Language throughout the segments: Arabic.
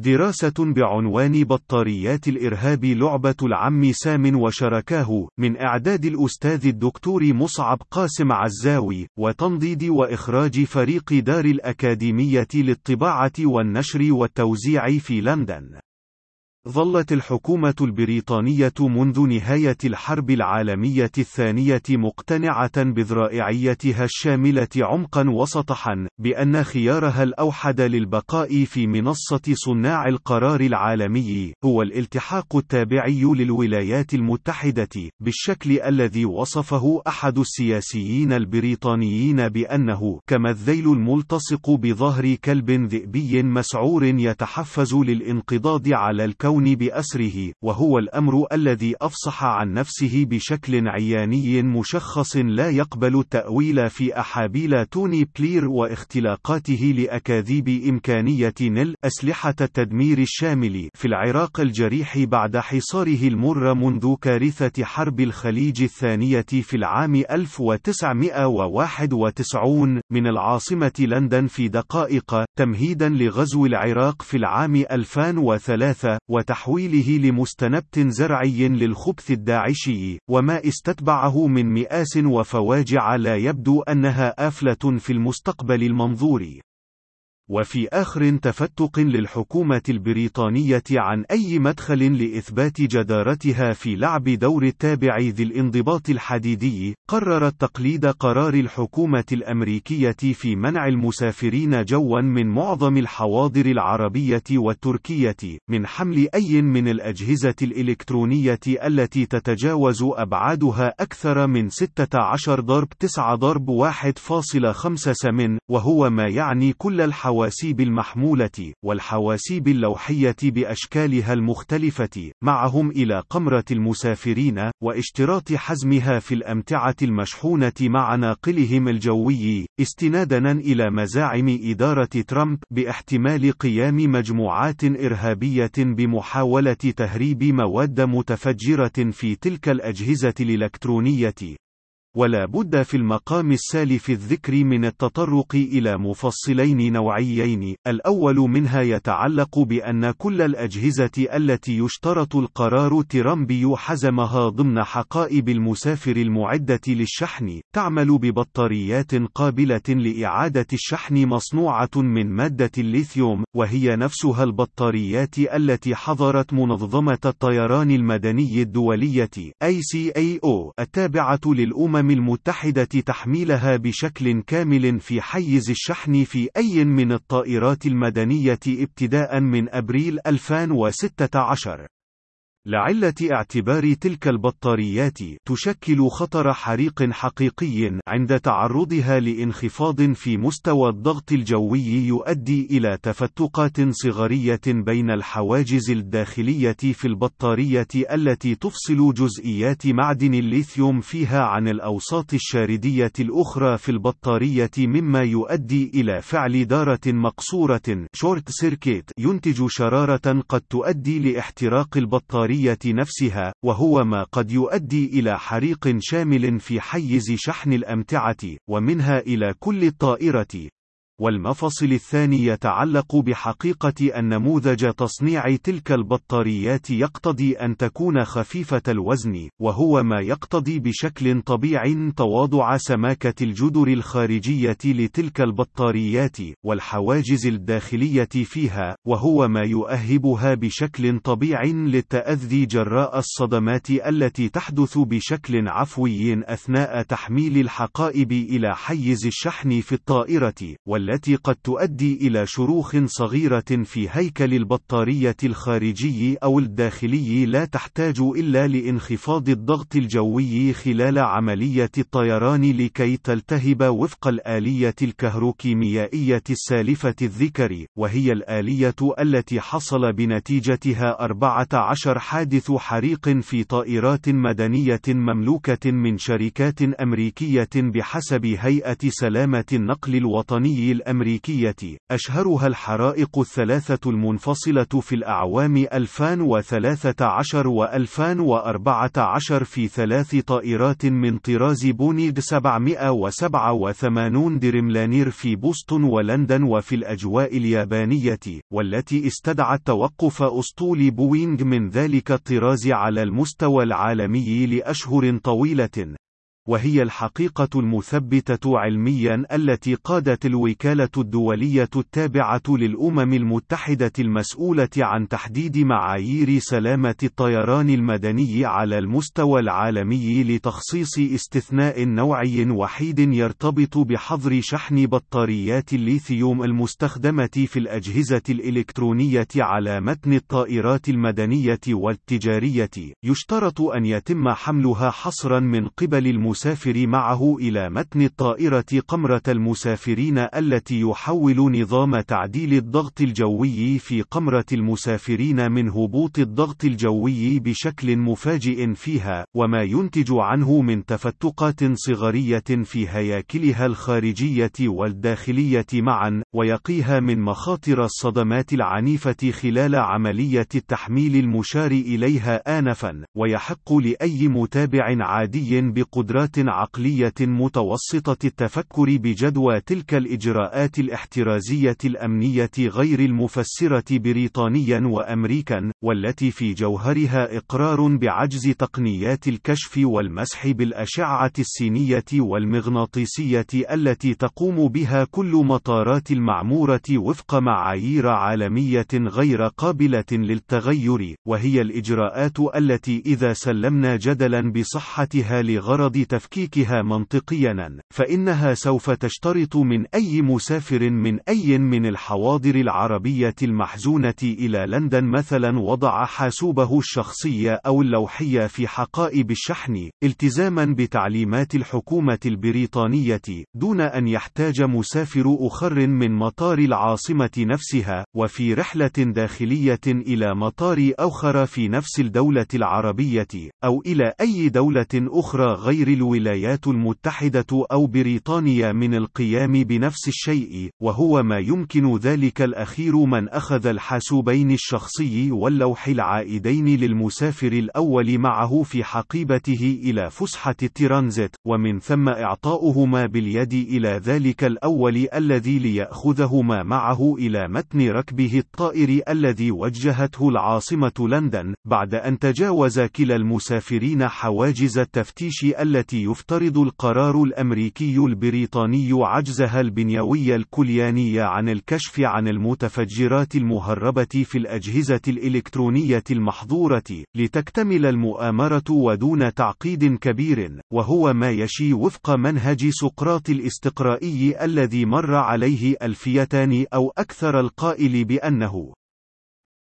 دراسة بعنوان بطاريات الإرهاب لعبة العم سام وشركاه من إعداد الأستاذ الدكتور مصعب قاسم عزاوي وتنضيد وإخراج فريق دار الأكاديمية للطباعة والنشر والتوزيع في لندن. ظلت الحكومة البريطانية منذ نهاية الحرب العالمية الثانية مقتنعة بذرائعيتها الشاملة عمقا وسطحا، بأن خيارها الأوحد للبقاء في منصة صناع القرار العالمي، هو الالتحاق التابعي للولايات المتحدة، بالشكل الذي وصفه أحد السياسيين البريطانيين بأنه كما الذيل الملتصق بظهر كلب ذئبي مسعور يتحفز للانقضاض على الكون الكون بأسره، وهو الأمر الذي أفصح عن نفسه بشكل عياني مشخص لا يقبل التأويل في أحابيل توني بلير واختلاقاته لأكاذيب إمكانية نل أسلحة التدمير الشامل في العراق الجريح بعد حصاره المر منذ كارثة حرب الخليج الثانية في العام 1991 من العاصمة لندن في دقائق تمهيدا لغزو العراق في العام 2003 وتحويله لمستنبت زرعي للخبث الداعشي وما استتبعه من مئاس وفواجع لا يبدو أنها آفلة في المستقبل المنظور. وفي آخر تفتق للحكومة البريطانية عن أي مدخل لإثبات جدارتها في لعب دور التابع ذي الانضباط الحديدي، قررت تقليد قرار الحكومة الأمريكية في منع المسافرين جوا من معظم الحواضر العربية والتركية، من حمل أي من الأجهزة الإلكترونية التي تتجاوز أبعادها أكثر من 16 ضرب 9 ضرب 1.5 سمن، وهو ما يعني كل الحواضر الحواسيب المحمولة، والحواسيب اللوحية بأشكالها المختلفة، معهم إلى قمرة المسافرين، واشتراط حزمها في الأمتعة المشحونة مع ناقلهم الجوي، استنادا إلى مزاعم إدارة ترامب باحتمال قيام مجموعات إرهابية بمحاولة تهريب مواد متفجرة في تلك الأجهزة الإلكترونية، ولا بد في المقام السالف الذكر من التطرق إلى مفصلين نوعيين، الأول منها يتعلق بأن كل الأجهزة التي يشترط القرار ترامبي حزمها ضمن حقائب المسافر المعدة للشحن، تعمل ببطاريات قابلة لإعادة الشحن مصنوعة من مادة الليثيوم، وهي نفسها البطاريات التي حظرت منظمة الطيران المدني الدولية ICAO التابعة للأمم الأمم المتحدة تحميلها بشكل كامل في حيز الشحن في أي من الطائرات المدنية ابتداء من أبريل 2016 لعلة اعتبار تلك البطاريات تشكل خطر حريق حقيقي عند تعرضها لانخفاض في مستوى الضغط الجوي يؤدي إلى تفتقات صغرية بين الحواجز الداخلية في البطارية التي تفصل جزئيات معدن الليثيوم فيها عن الأوساط الشاردية الأخرى في البطارية مما يؤدي إلى فعل دارة مقصورة. short circuit ينتج شرارة قد تؤدي لاحتراق البطارية العملية نفسها، وهو ما قد يؤدي إلى حريق شامل في حيز شحن الأمتعة، ومنها إلى كل الطائرة، والمفصل الثاني يتعلق بحقيقة أن نموذج تصنيع تلك البطاريات يقتضي أن تكون خفيفة الوزن، وهو ما يقتضي بشكل طبيعي تواضع سماكة الجدر الخارجية لتلك البطاريات، والحواجز الداخلية فيها، وهو ما يؤهبها بشكل طبيعي للتأذي جراء الصدمات التي تحدث بشكل عفوي أثناء تحميل الحقائب إلى حيز الشحن في الطائرة، وال التي قد تؤدي إلى شروخ صغيرة في هيكل البطارية الخارجي أو الداخلي لا تحتاج إلا لانخفاض الضغط الجوي خلال عملية الطيران لكي تلتهب وفق الآلية الكهروكيميائية السالفة الذكر، وهي الآلية التي حصل بنتيجتها 14 حادث حريق في طائرات مدنية مملوكة من شركات أمريكية بحسب هيئة سلامة النقل الوطني الأمريكية، أشهرها الحرائق الثلاثة المنفصلة في الأعوام 2013 و 2014 في ثلاث طائرات من طراز بونيد 787 دريملانير في بوسطن ولندن وفي الأجواء اليابانية، والتي استدعت توقف أسطول بوينغ من ذلك الطراز على المستوى العالمي لأشهر طويلة، وهي الحقيقة المثبتة علميا التي قادت الوكالة الدولية التابعة للأمم المتحدة المسؤولة عن تحديد معايير سلامة الطيران المدني على المستوى العالمي لتخصيص استثناء نوعي وحيد يرتبط بحظر شحن بطاريات الليثيوم المستخدمة في الأجهزة الإلكترونية على متن الطائرات المدنية والتجارية. يشترط أن يتم حملها حصرا من قبل المسؤولين المسافر معه إلى متن الطائرة قمرة المسافرين التي يحول نظام تعديل الضغط الجوي في قمرة المسافرين من هبوط الضغط الجوي بشكل مفاجئ فيها، وما ينتج عنه من تفتقات صغرية في هياكلها الخارجية والداخلية معا، ويقيها من مخاطر الصدمات العنيفة خلال عملية التحميل المشار إليها آنفا، ويحق لأي متابع عادي بقدرات عقلية متوسطة التفكر بجدوى تلك الإجراءات الاحترازية الأمنية غير المفسرة بريطانيا وأمريكا، والتي في جوهرها إقرار بعجز تقنيات الكشف والمسح بالأشعة السينية والمغناطيسية التي تقوم بها كل مطارات المعمورة وفق معايير عالمية غير قابلة للتغير، وهي الإجراءات التي إذا سلمنا جدلا بصحتها لغرض تفكيكها منطقيا فإنها سوف تشترط من أي مسافر من أي من الحواضر العربية المحزونة إلى لندن مثلا وضع حاسوبه الشخصي أو اللوحي في حقائب الشحن التزاما بتعليمات الحكومة البريطانية دون أن يحتاج مسافر أخر من مطار العاصمة نفسها وفي رحلة داخلية إلى مطار أخر في نفس الدولة العربية أو إلى أي دولة أخرى غير الولايات المتحدة أو بريطانيا من القيام بنفس الشيء، وهو ما يمكن ذلك الأخير من أخذ الحاسوبين الشخصي واللوح العائدين للمسافر الأول معه في حقيبته إلى فسحة الترانزيت، ومن ثم إعطاؤهما باليد إلى ذلك الأول الذي ليأخذهما معه إلى متن ركبه الطائر الذي وجهته العاصمة لندن، بعد أن تجاوز كلا المسافرين حواجز التفتيش التي يفترض القرار الأمريكي البريطاني عجزها البنيوي الكلياني عن الكشف عن المتفجرات المهربة في الأجهزة الإلكترونية المحظورة، لتكتمل المؤامرة ودون تعقيد كبير، وهو ما يشي وفق منهج سقراط الاستقرائي الذي مر عليه ألفيتان أو أكثر القائل بأنه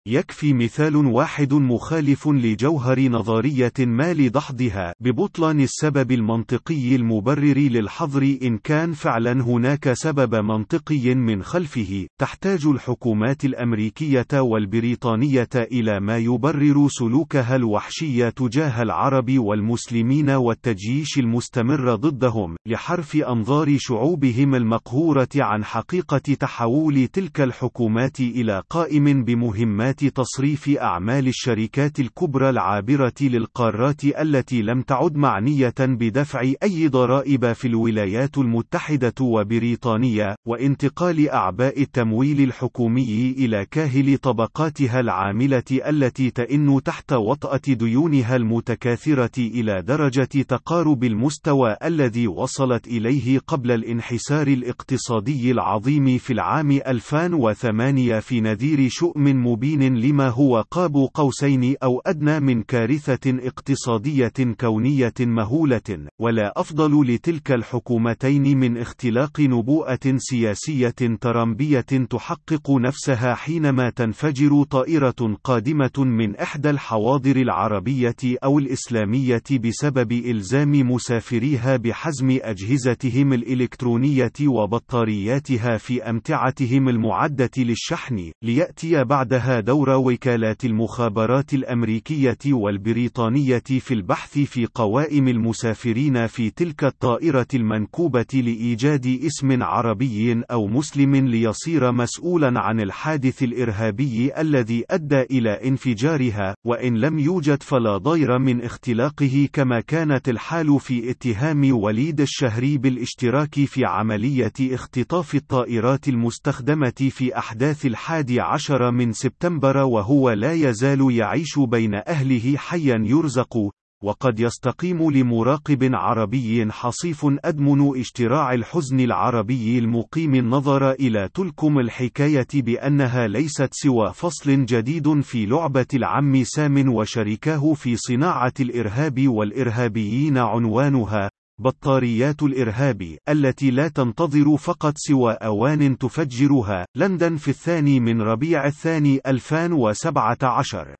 يكفي مثال واحد مخالف لجوهر نظرية ما لدحضها ببطلان السبب المنطقي المبرر للحظر إن كان فعلا هناك سبب منطقي من خلفه. تحتاج الحكومات الأمريكية والبريطانية إلى ما يبرر سلوكها الوحشي تجاه العرب والمسلمين والتجييش المستمر ضدهم لحرف أنظار شعوبهم المقهورة عن حقيقة تحول تلك الحكومات إلى قائم بمهمات تصريف أعمال الشركات الكبرى العابرة للقارات التي لم تعد معنية بدفع أي ضرائب في الولايات المتحدة وبريطانيا، وانتقال أعباء التمويل الحكومي إلى كاهل طبقاتها العاملة التي تئن تحت وطأة ديونها المتكاثرة إلى درجة تقارب المستوى الذي وصلت إليه قبل الانحسار الاقتصادي العظيم في العام 2008 في نذير شؤم مبين لما هو قاب قوسين أو أدنى من كارثة اقتصادية كونية مهولة، ولا أفضل لتلك الحكومتين من اختلاق نبوءة سياسية ترامبية تحقق نفسها حينما تنفجر طائرة قادمة من إحدى الحواضر العربية أو الإسلامية بسبب إلزام مسافريها بحزم أجهزتهم الإلكترونية وبطارياتها في أمتعتهم المعدة للشحن، ليأتي بعدها دور دور وكالات المخابرات الأمريكية والبريطانية في البحث في قوائم المسافرين في تلك الطائرة المنكوبة لإيجاد اسم عربي أو مسلم ليصير مسؤولا عن الحادث الإرهابي الذي أدى إلى انفجارها، وإن لم يوجد فلا ضير من اختلاقه كما كانت الحال في اتهام وليد الشهري بالاشتراك في عملية اختطاف الطائرات المستخدمة في أحداث الحادي عشر من سبتمبر وهو لا يزال يعيش بين أهله حيا يرزق وقد يستقيم لمراقب عربي حصيف أدمن اشتراع الحزن العربي المقيم النظر إلى تلكم الحكاية بأنها ليست سوى فصل جديد في لعبة العم سام وشركاه في صناعة الإرهاب والإرهابيين عنوانها بطاريات الإرهاب التي لا تنتظر فقط سوى أوان تفجرها لندن في الثاني من ربيع الثاني 2017